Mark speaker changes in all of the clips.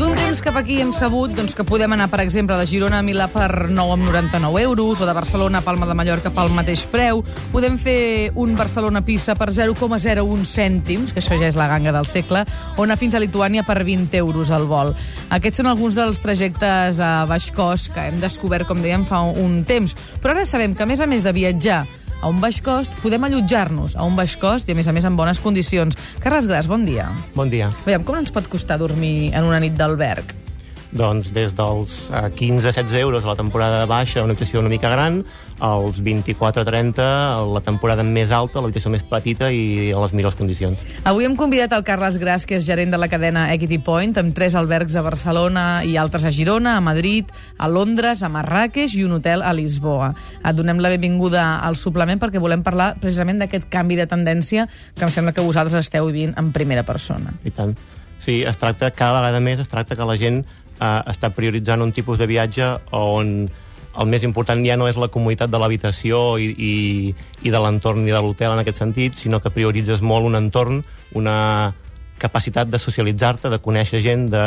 Speaker 1: D'un temps cap aquí hem sabut doncs, que podem anar, per exemple, de Girona a Milà per 9 amb 99 euros, o de Barcelona a Palma de Mallorca pel mateix preu. Podem fer un Barcelona-Pissa per 0,01 cèntims, que això ja és la ganga del segle, o anar fins a Lituània per 20 euros al vol. Aquests són alguns dels trajectes a baix cost que hem descobert, com dèiem, fa un temps. Però ara sabem que, a més a més de viatjar a un baix cost, podem allotjar-nos a un baix cost i, a més a més, en bones condicions. Carles Gras, bon dia.
Speaker 2: Bon dia.
Speaker 1: Veiem, com ens pot costar dormir en una nit d'alberg?
Speaker 2: Doncs des dels eh, 15-16 euros a la temporada baixa, una habitació una mica gran, als 24-30 a la temporada més alta, l'habitació més petita i a les millors condicions.
Speaker 1: Avui hem convidat el Carles Gras, que és gerent de la cadena Equity Point, amb tres albergs a Barcelona i altres a Girona, a Madrid, a Londres, a Marràqueix i un hotel a Lisboa. Et donem la benvinguda al suplement perquè volem parlar precisament d'aquest canvi de tendència que em sembla que vosaltres esteu vivint en primera persona.
Speaker 2: I tant. Sí, es tracta, cada vegada més, es tracta que la gent eh, està prioritzant un tipus de viatge on el més important ja no és la comoditat de l'habitació i, i, i de l'entorn ni de l'hotel en aquest sentit, sinó que prioritzes molt un entorn, una capacitat de socialitzar-te, de conèixer gent, de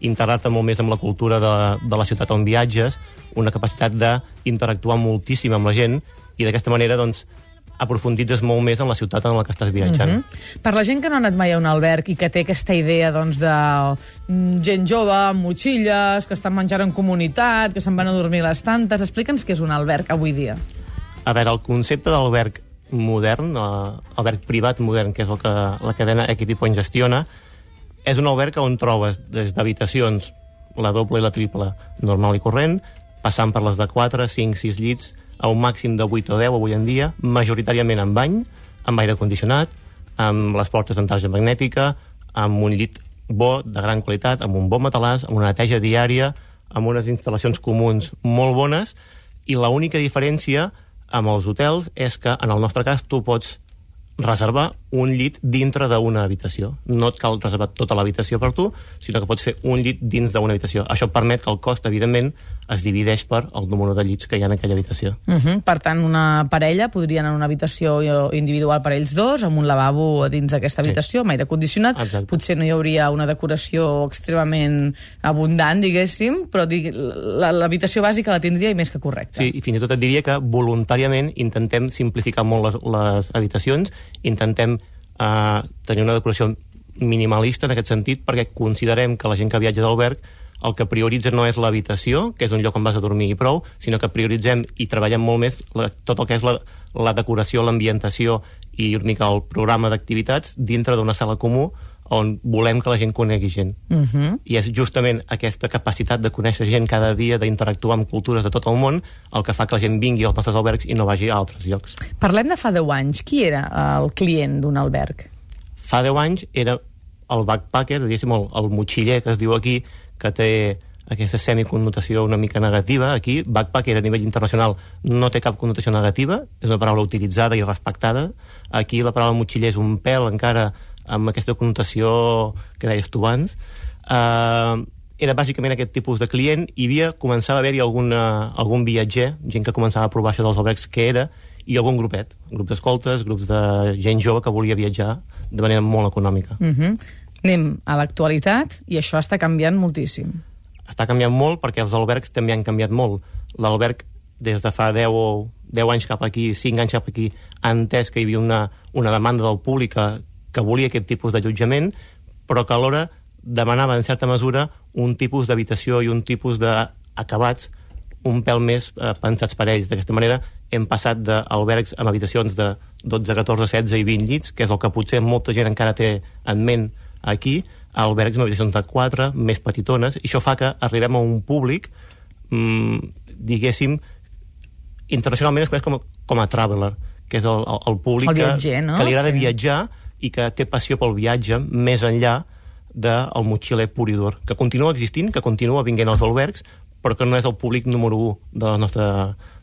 Speaker 2: integrar-te molt més amb la cultura de, de la ciutat on viatges, una capacitat d'interactuar moltíssim amb la gent i d'aquesta manera doncs, aprofunditzes molt més en la ciutat en la que estàs viatjant. Mm
Speaker 1: -hmm. Per la gent que no ha anat mai a un alberg i que té aquesta idea doncs, de mm, gent jove amb motxilles, que estan menjant en comunitat, que se'n van a dormir les tantes, explica'ns què és un alberg avui dia.
Speaker 2: A veure, el concepte d'alberg modern, eh, alberg privat modern, que és el que la cadena Equity Point gestiona, és un alberg on trobes des d'habitacions, la doble i la triple, normal i corrent, passant per les de 4, 5, 6 llits, a un màxim de 8 o 10 avui en dia, majoritàriament amb bany, amb aire condicionat, amb les portes amb tarja magnètica, amb un llit bo, de gran qualitat, amb un bon matalàs, amb una neteja diària, amb unes instal·lacions comuns molt bones, i l'única diferència amb els hotels és que, en el nostre cas, tu pots reservar un llit dintre d'una habitació. No et cal reservar tota l'habitació per tu, sinó que pots fer un llit dins d'una habitació. Això permet que el cost, evidentment, es divideix per el número de llits que hi ha en aquella habitació.
Speaker 1: Uh -huh. Per tant, una parella podria anar a una habitació individual per ells dos, amb un lavabo dins d'aquesta habitació, sí. amb aire condicionat.
Speaker 2: Exacte.
Speaker 1: Potser no hi hauria una decoració extremament abundant, diguéssim, però l'habitació bàsica la tindria i més que correcta.
Speaker 2: Sí, i fins i tot et diria que voluntàriament intentem simplificar molt les, les habitacions, intentem eh, tenir una decoració minimalista en aquest sentit, perquè considerem que la gent que viatja d'alberg el que prioritza no és l'habitació, que és un lloc on vas a dormir i prou, sinó que prioritzem i treballem molt més la, tot el que és la, la decoració, l'ambientació i una mica el programa d'activitats dintre d'una sala comú on volem que la gent conegui gent.
Speaker 1: Uh -huh.
Speaker 2: I és justament aquesta capacitat de conèixer gent cada dia, d'interactuar amb cultures de tot el món, el que fa que la gent vingui als nostres albergs i no vagi a altres llocs.
Speaker 1: Parlem de fa 10 anys. Qui era el client d'un alberg?
Speaker 2: Fa 10 anys era el backpacker, diguéssim, el, el motxiller que es diu aquí, que té aquesta semiconnotació una mica negativa. Aquí, backpacker a nivell internacional no té cap connotació negativa, és una paraula utilitzada i respectada. Aquí la paraula motxiller és un pèl encara amb aquesta connotació que deies tu abans. Uh, era bàsicament aquest tipus de client. Hi havia, començava a haver-hi alguna, algun viatger, gent que començava a provar això dels albergs que era, i algun grupet, grups d'escoltes, grups de gent jove que volia viatjar de manera molt econòmica.
Speaker 1: Uh -huh. Anem a l'actualitat i això està canviant moltíssim.
Speaker 2: Està canviant molt perquè els albergs també han canviat molt. L'alberg des de fa 10 o 10 anys cap aquí, 5 anys cap aquí, ha entès que hi havia una, una demanda del públic que, que volia aquest tipus d'allotjament, però que alhora demanava en certa mesura un tipus d'habitació i un tipus d'acabats un pèl més eh, pensats per ells. D'aquesta manera hem passat d'albergs amb habitacions de 12, 14, 16 i 20 llits, que és el que potser molta gent encara té en ment aquí, a albergs amb habitacions de 4, més petitones, i això fa que arribem a un públic, mmm, diguéssim, internacionalment es coneix com, a- com a traveler, que és el, el, el públic
Speaker 1: El viatger,
Speaker 2: que,
Speaker 1: no?
Speaker 2: que li agrada
Speaker 1: Sí.
Speaker 2: viatjar i que té passió pel viatge més enllà del motxiler pur i dur, que continua existint, que continua vinguent als albergs, però que no és el públic número 1 de la nostra,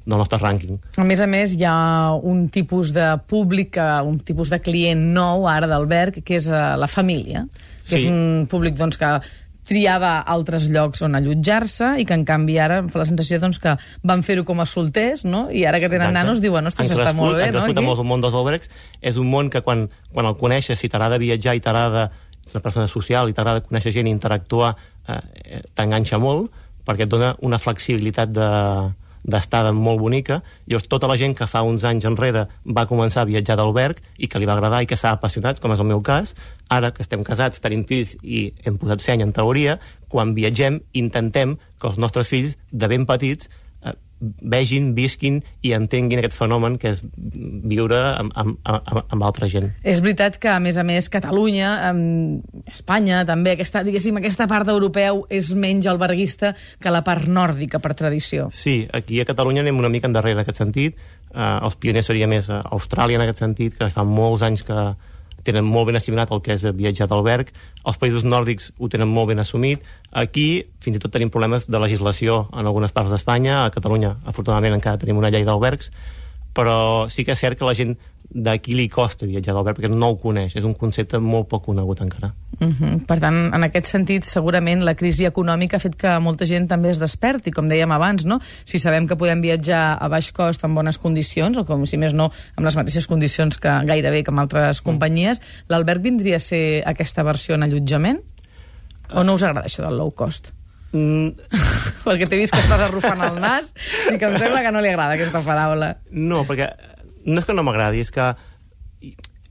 Speaker 2: del nostre rànquing.
Speaker 1: A més a més, hi ha un tipus de públic, eh, un tipus de client nou ara d'alberg, que és eh, la família, que
Speaker 2: Sí.
Speaker 1: és un públic doncs, que triava altres llocs on allotjar-se i que en canvi ara em fa la sensació doncs, que van fer-ho com a solters no? i ara que tenen
Speaker 2: Exacte.
Speaker 1: nanos diuen, ostres, està molt bé,
Speaker 2: han
Speaker 1: no?
Speaker 2: crescut
Speaker 1: aquí?"
Speaker 2: amb el món dels albergs. És un món que quan, quan el coneixes, si t'agrada viatjar i t'agrada una persona social i t'agrada conèixer gent i interactuar, eh, eh, t'enganxa molt perquè et dona una flexibilitat de d'estada molt bonica. Llavors, tota la gent que fa uns anys enrere va començar a viatjar d'alberg i que li va agradar i que s'ha apassionat, com és el meu cas, ara que estem casats, tenim fills i hem posat seny en teoria, quan viatgem intentem que els nostres fills, de ben petits, vegin, visquin i entenguin aquest fenomen que és viure amb, amb, amb, amb altra gent.
Speaker 1: És veritat que, a més a més, Catalunya, em, Espanya, també, aquesta, diguéssim, aquesta part europeu és menys alberguista que la part nòrdica, per tradició.
Speaker 2: Sí, aquí a Catalunya anem una mica endarrere en aquest sentit. Uh, els pioners seria més uh, Austràlia en aquest sentit, que fa molts anys que tenen molt ben assimilat el que és viatjar d'alberg. Els països nòrdics ho tenen molt ben assumit. Aquí fins i tot tenim problemes de legislació en algunes parts d'Espanya. A Catalunya, afortunadament, encara tenim una llei d'albergs, però sí que és cert que la gent d'aquí li costa viatjar d'alberg perquè no ho coneix. És un concepte molt poc conegut encara.
Speaker 1: Uh -huh. Per tant, en aquest sentit, segurament la crisi econòmica ha fet que molta gent també es desperti, com dèiem abans, no? Si sabem que podem viatjar a baix cost en bones condicions, o com si més no, amb les mateixes condicions que gairebé que amb altres companyies, l'alberg vindria a ser aquesta versió en allotjament? O no us agrada això del low cost?
Speaker 2: Mm,
Speaker 1: Perquè t'he vist que estàs arrufant el nas i que em sembla que no li agrada aquesta paraula.
Speaker 2: No, perquè no és que no m'agradi, és que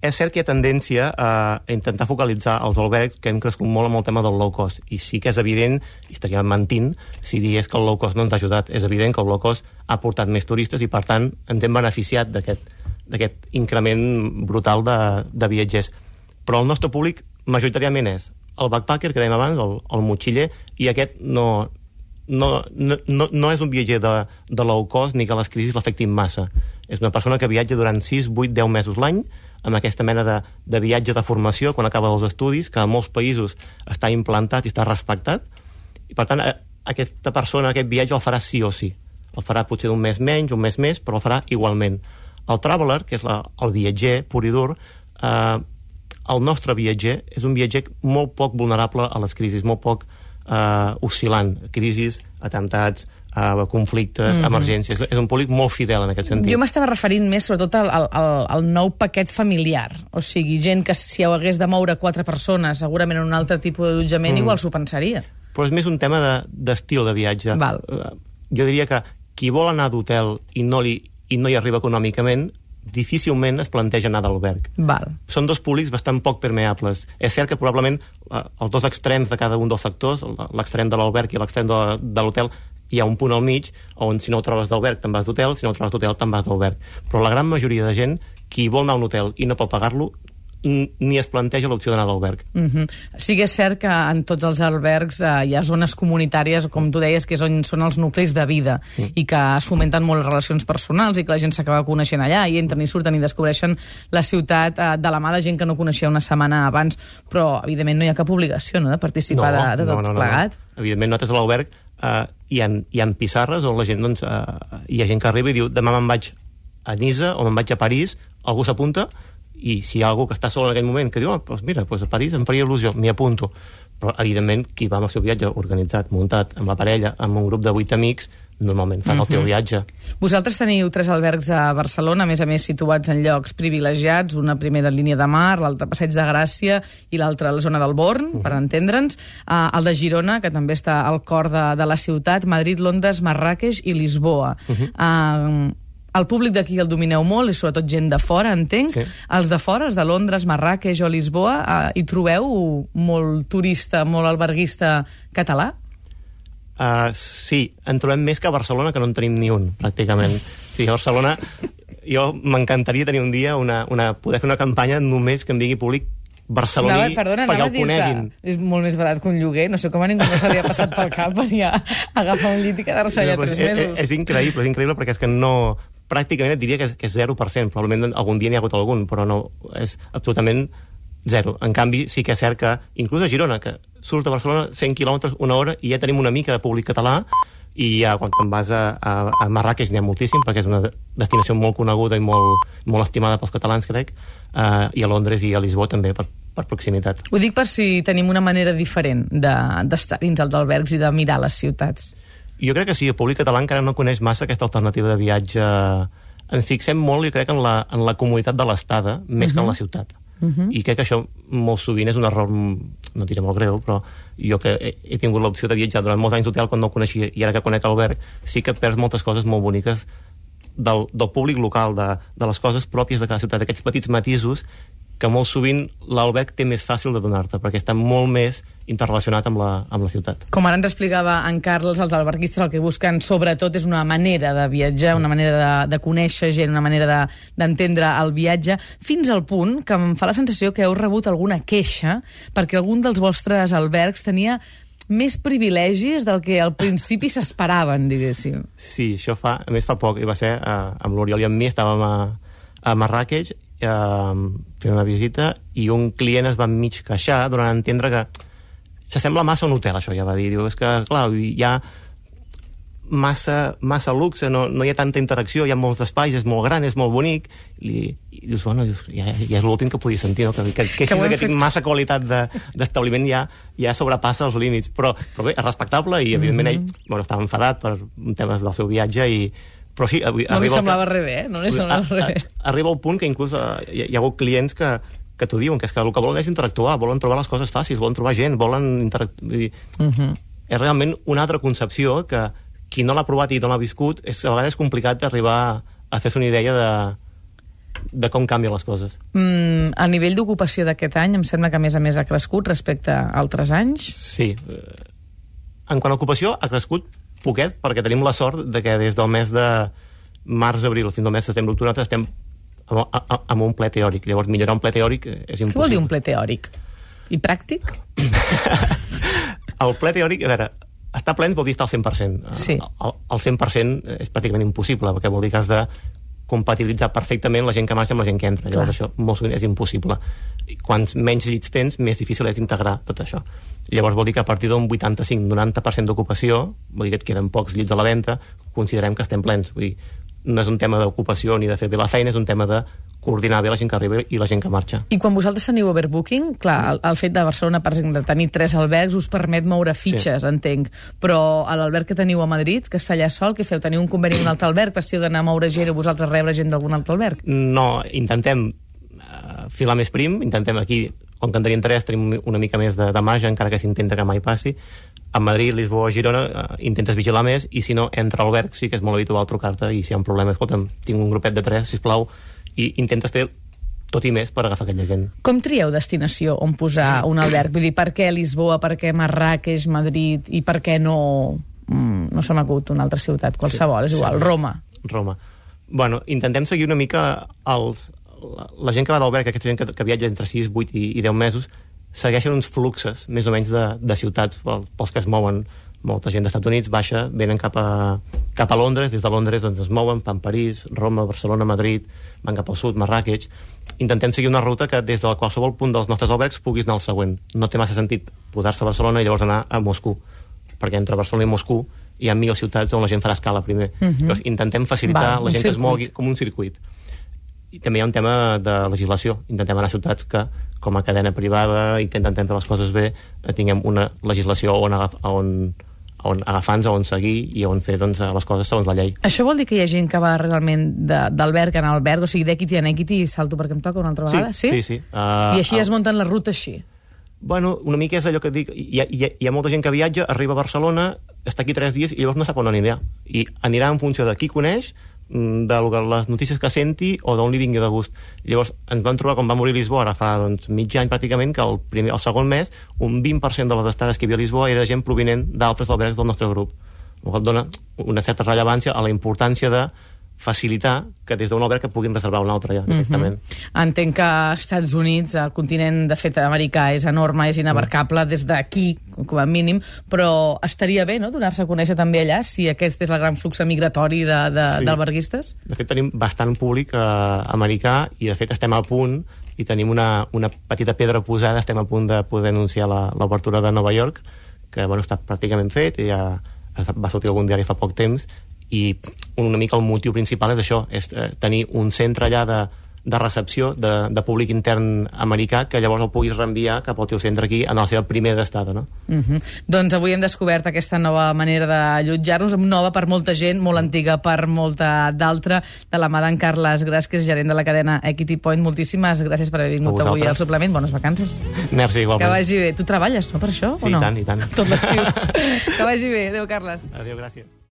Speaker 2: és cert que hi ha tendència a intentar focalitzar els albergs que hem crescut molt amb el tema del low cost. I sí que és evident, i estaríem mentint, si digués que el low cost no ens ha ajudat. És evident que el low cost ha portat més turistes i, per tant, ens hem beneficiat d'aquest increment brutal de, de viatgers. Però el nostre públic majoritàriament és el backpacker, que dèiem abans, el, el motxiller, i aquest no, no, no, no és un viatger de, de low cost ni que les crisis l'afectin massa. És una persona que viatja durant 6, 8, 10 mesos l'any, amb aquesta mena de, de viatge de formació quan acaba els estudis, que a molts països està implantat i està respectat, i per tant aquesta persona, aquest viatge el farà sí o sí. El farà potser un mes menys, un mes més, però el farà igualment. El traveler, que és la, el viatger pur i dur, eh, el nostre viatger és un viatger molt poc vulnerable a les crisis, molt poc eh, oscil·lant. Crisis, atemptats, eh, conflictes, mm -hmm. emergències. És un públic molt fidel en aquest sentit.
Speaker 1: Jo m'estava referint més sobretot al, al, al, nou paquet familiar. O sigui, gent que si ho hagués de moure quatre persones, segurament en un altre tipus d'allotjament, mm. igual s'ho pensaria.
Speaker 2: Però és més un tema de- d'estil de, de viatge.
Speaker 1: Val.
Speaker 2: Eh, Jo diria que qui vol anar d'hotel i, no li, i no hi arriba econòmicament, difícilment es planteja anar d'alberg. Són dos públics bastant poc permeables. És cert que probablement eh, els dos extrems de cada un dels sectors, l'extrem de l'alberg i l'extrem de l'hotel, hi ha un punt al mig on si no ho trobes d'alberg te'n vas d'hotel, si no ho trobes d'hotel te'n vas d'alberg. Però la gran majoria de gent, qui vol anar a un hotel i no pot pagar-lo, ni es planteja l'opció d'anar d'alberg.
Speaker 1: Mm -hmm. Sí que és cert que en tots els albergs eh, hi ha zones comunitàries, com tu deies, que és on són els nuclis de vida mm. i que es fomenten molt les relacions personals i que la gent s'acaba coneixent allà i entren i surten i descobreixen la ciutat eh, de la mà de gent que no coneixia una setmana abans, però evidentment no hi ha cap obligació no, de participar de, de tot plegat.
Speaker 2: Evidentment, nosaltres a l'alberg eh, hi, ha, hi ha pissarres on la gent, doncs, eh, hi ha gent que arriba i diu demà me'n vaig a Niza o me'n vaig a París, algú s'apunta i si hi ha algú que està sol en aquell moment que diu, oh, doncs mira, doncs a París em faria il·lusió, m'hi apunto. Però, evidentment, qui va amb el seu viatge organitzat, muntat, amb la parella, amb un grup de vuit amics, normalment fas el teu viatge.
Speaker 1: Vosaltres teniu tres albergs a Barcelona, a més a més situats en llocs privilegiats, una primera línia de mar, l'altra Passeig de Gràcia i l'altra a la zona del Born, per entendre'ns, uh, el de Girona, que també està al cor de, de la ciutat, Madrid, Londres, Marràqueix i Lisboa. Uh el públic d'aquí el domineu molt, i sobretot gent de fora, entenc.
Speaker 2: Sí.
Speaker 1: Els de fora, els de Londres, Marràqueix o Lisboa, uh, hi trobeu molt turista, molt alberguista català?
Speaker 2: Uh, sí, en trobem més que a Barcelona, que no en tenim ni un, pràcticament. Sí, a Barcelona jo m'encantaria tenir un dia una, una, poder fer una campanya només que em digui públic barceloní
Speaker 1: Anava, perdona,
Speaker 2: perquè el coneguin.
Speaker 1: és molt més barat que un lloguer. No sé com a ningú no se li ha passat pel cap venir a agafar un llit i quedar-se allà
Speaker 2: Però
Speaker 1: tres
Speaker 2: és, és,
Speaker 1: mesos.
Speaker 2: és increïble, és increïble perquè és que no... Pràcticament et diria que és, que és 0%, probablement algun dia n'hi ha hagut algun, però no, és absolutament zero. En canvi, sí que és cert que, inclús a Girona, que surt de Barcelona 100 quilòmetres, una hora, i ja tenim una mica de públic català, i ja quan te'n vas a, a, a Marràqueix n'hi ha moltíssim, perquè és una destinació molt coneguda i molt, molt estimada pels catalans, crec, uh, i a Londres i a Lisboa també, per, per proximitat.
Speaker 1: Ho dic per si tenim una manera diferent de- d'estar dins els albergs i de mirar les ciutats.
Speaker 2: Jo crec que sí, el públic català encara no coneix massa aquesta alternativa de viatge. Ens fixem molt, jo crec, en la, en la comoditat de l'estada, més uh -huh. que en la ciutat. Uh -huh. I crec que això molt sovint és un error, no diré molt greu, però jo que he, he tingut l'opció de viatjar durant molts anys d'hotel quan no ho coneixia, i ara que conec Albert, sí que perds moltes coses molt boniques del, del públic local, de, de les coses pròpies de cada ciutat, aquests petits matisos que molt sovint l'alberg té més fàcil de donar-te, perquè està molt més interrelacionat amb la, amb la ciutat.
Speaker 1: Com ara ens explicava en Carles, els alberguistes el que busquen sobretot és una manera de viatjar, una manera de, de conèixer gent, una manera de- d'entendre de, el viatge, fins al punt que em fa la sensació que heu rebut alguna queixa perquè algun dels vostres albergs tenia més privilegis del que al principi s'esperaven, diguéssim.
Speaker 2: Sí, això fa, a més fa poc, i va ser eh, amb l'Oriol i amb mi, estàvem a, a Marrakech eh, fent una visita i un client es va mig queixar donant a entendre que s'assembla massa a un hotel, això ja va dir. Diu, és que, clar, hi ha massa, massa luxe, no, no hi ha tanta interacció, hi ha molts espais, és molt gran, és molt bonic, i, i dius, bueno, dius, ja, ja és l'últim que podia sentir, no? que, que, que,
Speaker 1: Que
Speaker 2: que, tinc massa qualitat de- d'establiment ja, ja sobrepassa els límits, però, però bé, és respectable i evidentment ell bueno, estava enfadat per temes del seu viatge i però sí, avui,
Speaker 1: No li semblava
Speaker 2: que-
Speaker 1: res bé, eh? No li
Speaker 2: a-
Speaker 1: semblava
Speaker 2: a-
Speaker 1: res bé.
Speaker 2: arriba el punt que inclús eh, hi, hi ha hagut clients que, que t'ho diuen, que és que el que volen és interactuar, volen trobar les coses fàcils, volen trobar gent, volen interactuar...
Speaker 1: Uh -huh.
Speaker 2: És realment una altra concepció que qui no l'ha provat i no l'ha viscut, és, a vegades és complicat d'arribar a fer-se una idea de, de com canvien les coses.
Speaker 1: Mm, el nivell d'ocupació d'aquest any em sembla que a més a més ha crescut respecte a altres anys.
Speaker 2: Sí. eh, En quant a ocupació, ha crescut poquet, perquè tenim la sort de que des del mes de març-abril fins al mes de setembre-octubre nosaltres estem amb, amb un ple teòric. Llavors, millorar un ple teòric és
Speaker 1: Què
Speaker 2: impossible.
Speaker 1: vol dir un ple teòric? I pràctic?
Speaker 2: El ple teòric, a veure, estar plens vol dir estar al 100%.
Speaker 1: Sí.
Speaker 2: El, el 100% és pràcticament impossible, perquè vol dir que has de compatibilitzar perfectament la gent que marxa amb la gent que entra. Llavors
Speaker 1: Clar.
Speaker 2: això molt sovint és impossible. I quants menys llits tens, més difícil és integrar tot això. Llavors vol dir que a partir d'un 85-90% d'ocupació, vol dir que et queden pocs llits a la venda, considerem que estem plens. Vull dir, no és un tema d'ocupació ni de fer bé la feina, és un tema de coordinar bé la gent que arriba i la gent que marxa.
Speaker 1: I quan vosaltres teniu overbooking, clar, el, el fet de Barcelona, per exemple, tenir tres albergs us permet moure fitxes, sí. entenc. Però a l'alberg que teniu a Madrid, que està allà sol, què feu? Teniu un conveni amb un altre alberg? Pastiu d'anar a moure gent o vosaltres rebre gent d'algun altre alberg?
Speaker 2: No, intentem uh, filar més prim, intentem aquí, com que en tenim tres, tenim una mica més de, de marge, encara que s'intenta que mai passi. A Madrid, Lisboa, Girona, uh, intentes vigilar més, i si no, entra a l'alberg, sí que és molt habitual trucar-te, i si hi ha un problema, escolta'm, tinc un grupet de tres, si plau i intentes fer tot i més per agafar aquella gent.
Speaker 1: Com trieu destinació on posar un alberg? Vull dir, per què Lisboa, per què Marrakech, Madrid, i per què no... Mm, no se m'acut una altra ciutat, qualsevol, és igual,
Speaker 2: Sí.
Speaker 1: Roma.
Speaker 2: Roma. Bueno, intentem seguir una mica els, la, la gent que va d'alberg, aquesta gent que, que viatja entre 6, 8 i, i 10 mesos, segueixen uns fluxes, més o menys, de, de ciutats pel- pels que es mouen. Molta gent dels Estats Units baixa, venen cap a, cap a Londres, des de Londres doncs, es mouen, van a París, Roma, Barcelona, Madrid, van cap al sud, Marrakech. Intentem seguir una ruta que des de qualsevol punt dels nostres albergs puguis anar al següent. No té massa sentit posar-se a Barcelona i llavors anar a Moscou, perquè entre Barcelona i Moscou hi ha mil ciutats on la gent farà escala primer. Uh -huh. Llavors, intentem facilitar
Speaker 1: un
Speaker 2: la gent que es
Speaker 1: circuit.
Speaker 2: mogui com un circuit. I també hi ha un tema de legislació. Intentem anar a ciutats que, com a cadena privada i que intentem fer les coses bé, eh, tinguem una legislació on, agaf, on, on agafar-nos, on seguir i on fer doncs, les coses segons la llei.
Speaker 1: Això vol dir que hi ha gent que va realment d'alberg en alberg, o sigui, d'equity en equity, i salto perquè em toca una altra vegada?
Speaker 2: sí, sí. Uh,
Speaker 1: I així es munten la ruta així?
Speaker 2: Bueno, una mica és allò que dic, hi ha, hi, ha, hi ha molta gent que viatja, arriba a Barcelona, està aquí tres dies i llavors no sap on anirà. I anirà en funció de qui coneix, mm, de que- les notícies que senti o d'on li vingui de gust. Llavors ens vam trobar, quan va morir Lisboa, ara fa doncs, mig any pràcticament, que el, primer, el segon mes un 20% de les estades que hi havia a Lisboa era gent provinent d'altres albergs del nostre grup. El qual dona una certa rellevància a la importància de facilitar que des d'un alberg que puguin reservar un altre ja, directament.
Speaker 1: Entenc que als Estats Units, el continent, de fet, americà, és enorme, és inabarcable des d'aquí, com a mínim, però estaria bé, no?, donar-se a conèixer també allà, si aquest és el gran flux migratori de- de-
Speaker 2: Sí.
Speaker 1: d'alberguistes?
Speaker 2: De fet, tenim bastant públic eh, americà i, de fet, estem a punt i tenim una, una petita pedra posada, estem a punt de poder anunciar la- l'obertura de Nova York, que bueno, està pràcticament fet i ja va sortir algun diari fa poc temps i una mica el motiu principal és això, és eh, tenir un centre allà de, de recepció de, de públic intern americà que llavors el puguis reenviar cap al teu centre aquí en la seva primera d'estada, no?
Speaker 1: Uh -huh. Doncs avui hem descobert aquesta nova manera d'allotjar-nos, nova per molta gent, molt antiga per molta d'altra, de la mà d'en Carles Gras, que és gerent de la cadena Equity Point. Moltíssimes gràcies per haver vingut avui al suplement. Bones vacances.
Speaker 2: Merci,
Speaker 1: Que
Speaker 2: igualment.
Speaker 1: vagi bé. Tu treballes, no, per això?
Speaker 2: Sí,
Speaker 1: o no?
Speaker 2: i tant, i tant.
Speaker 1: Tot l'estiu. que vagi bé. Adéu, Carles.
Speaker 2: Adéu, gràcies.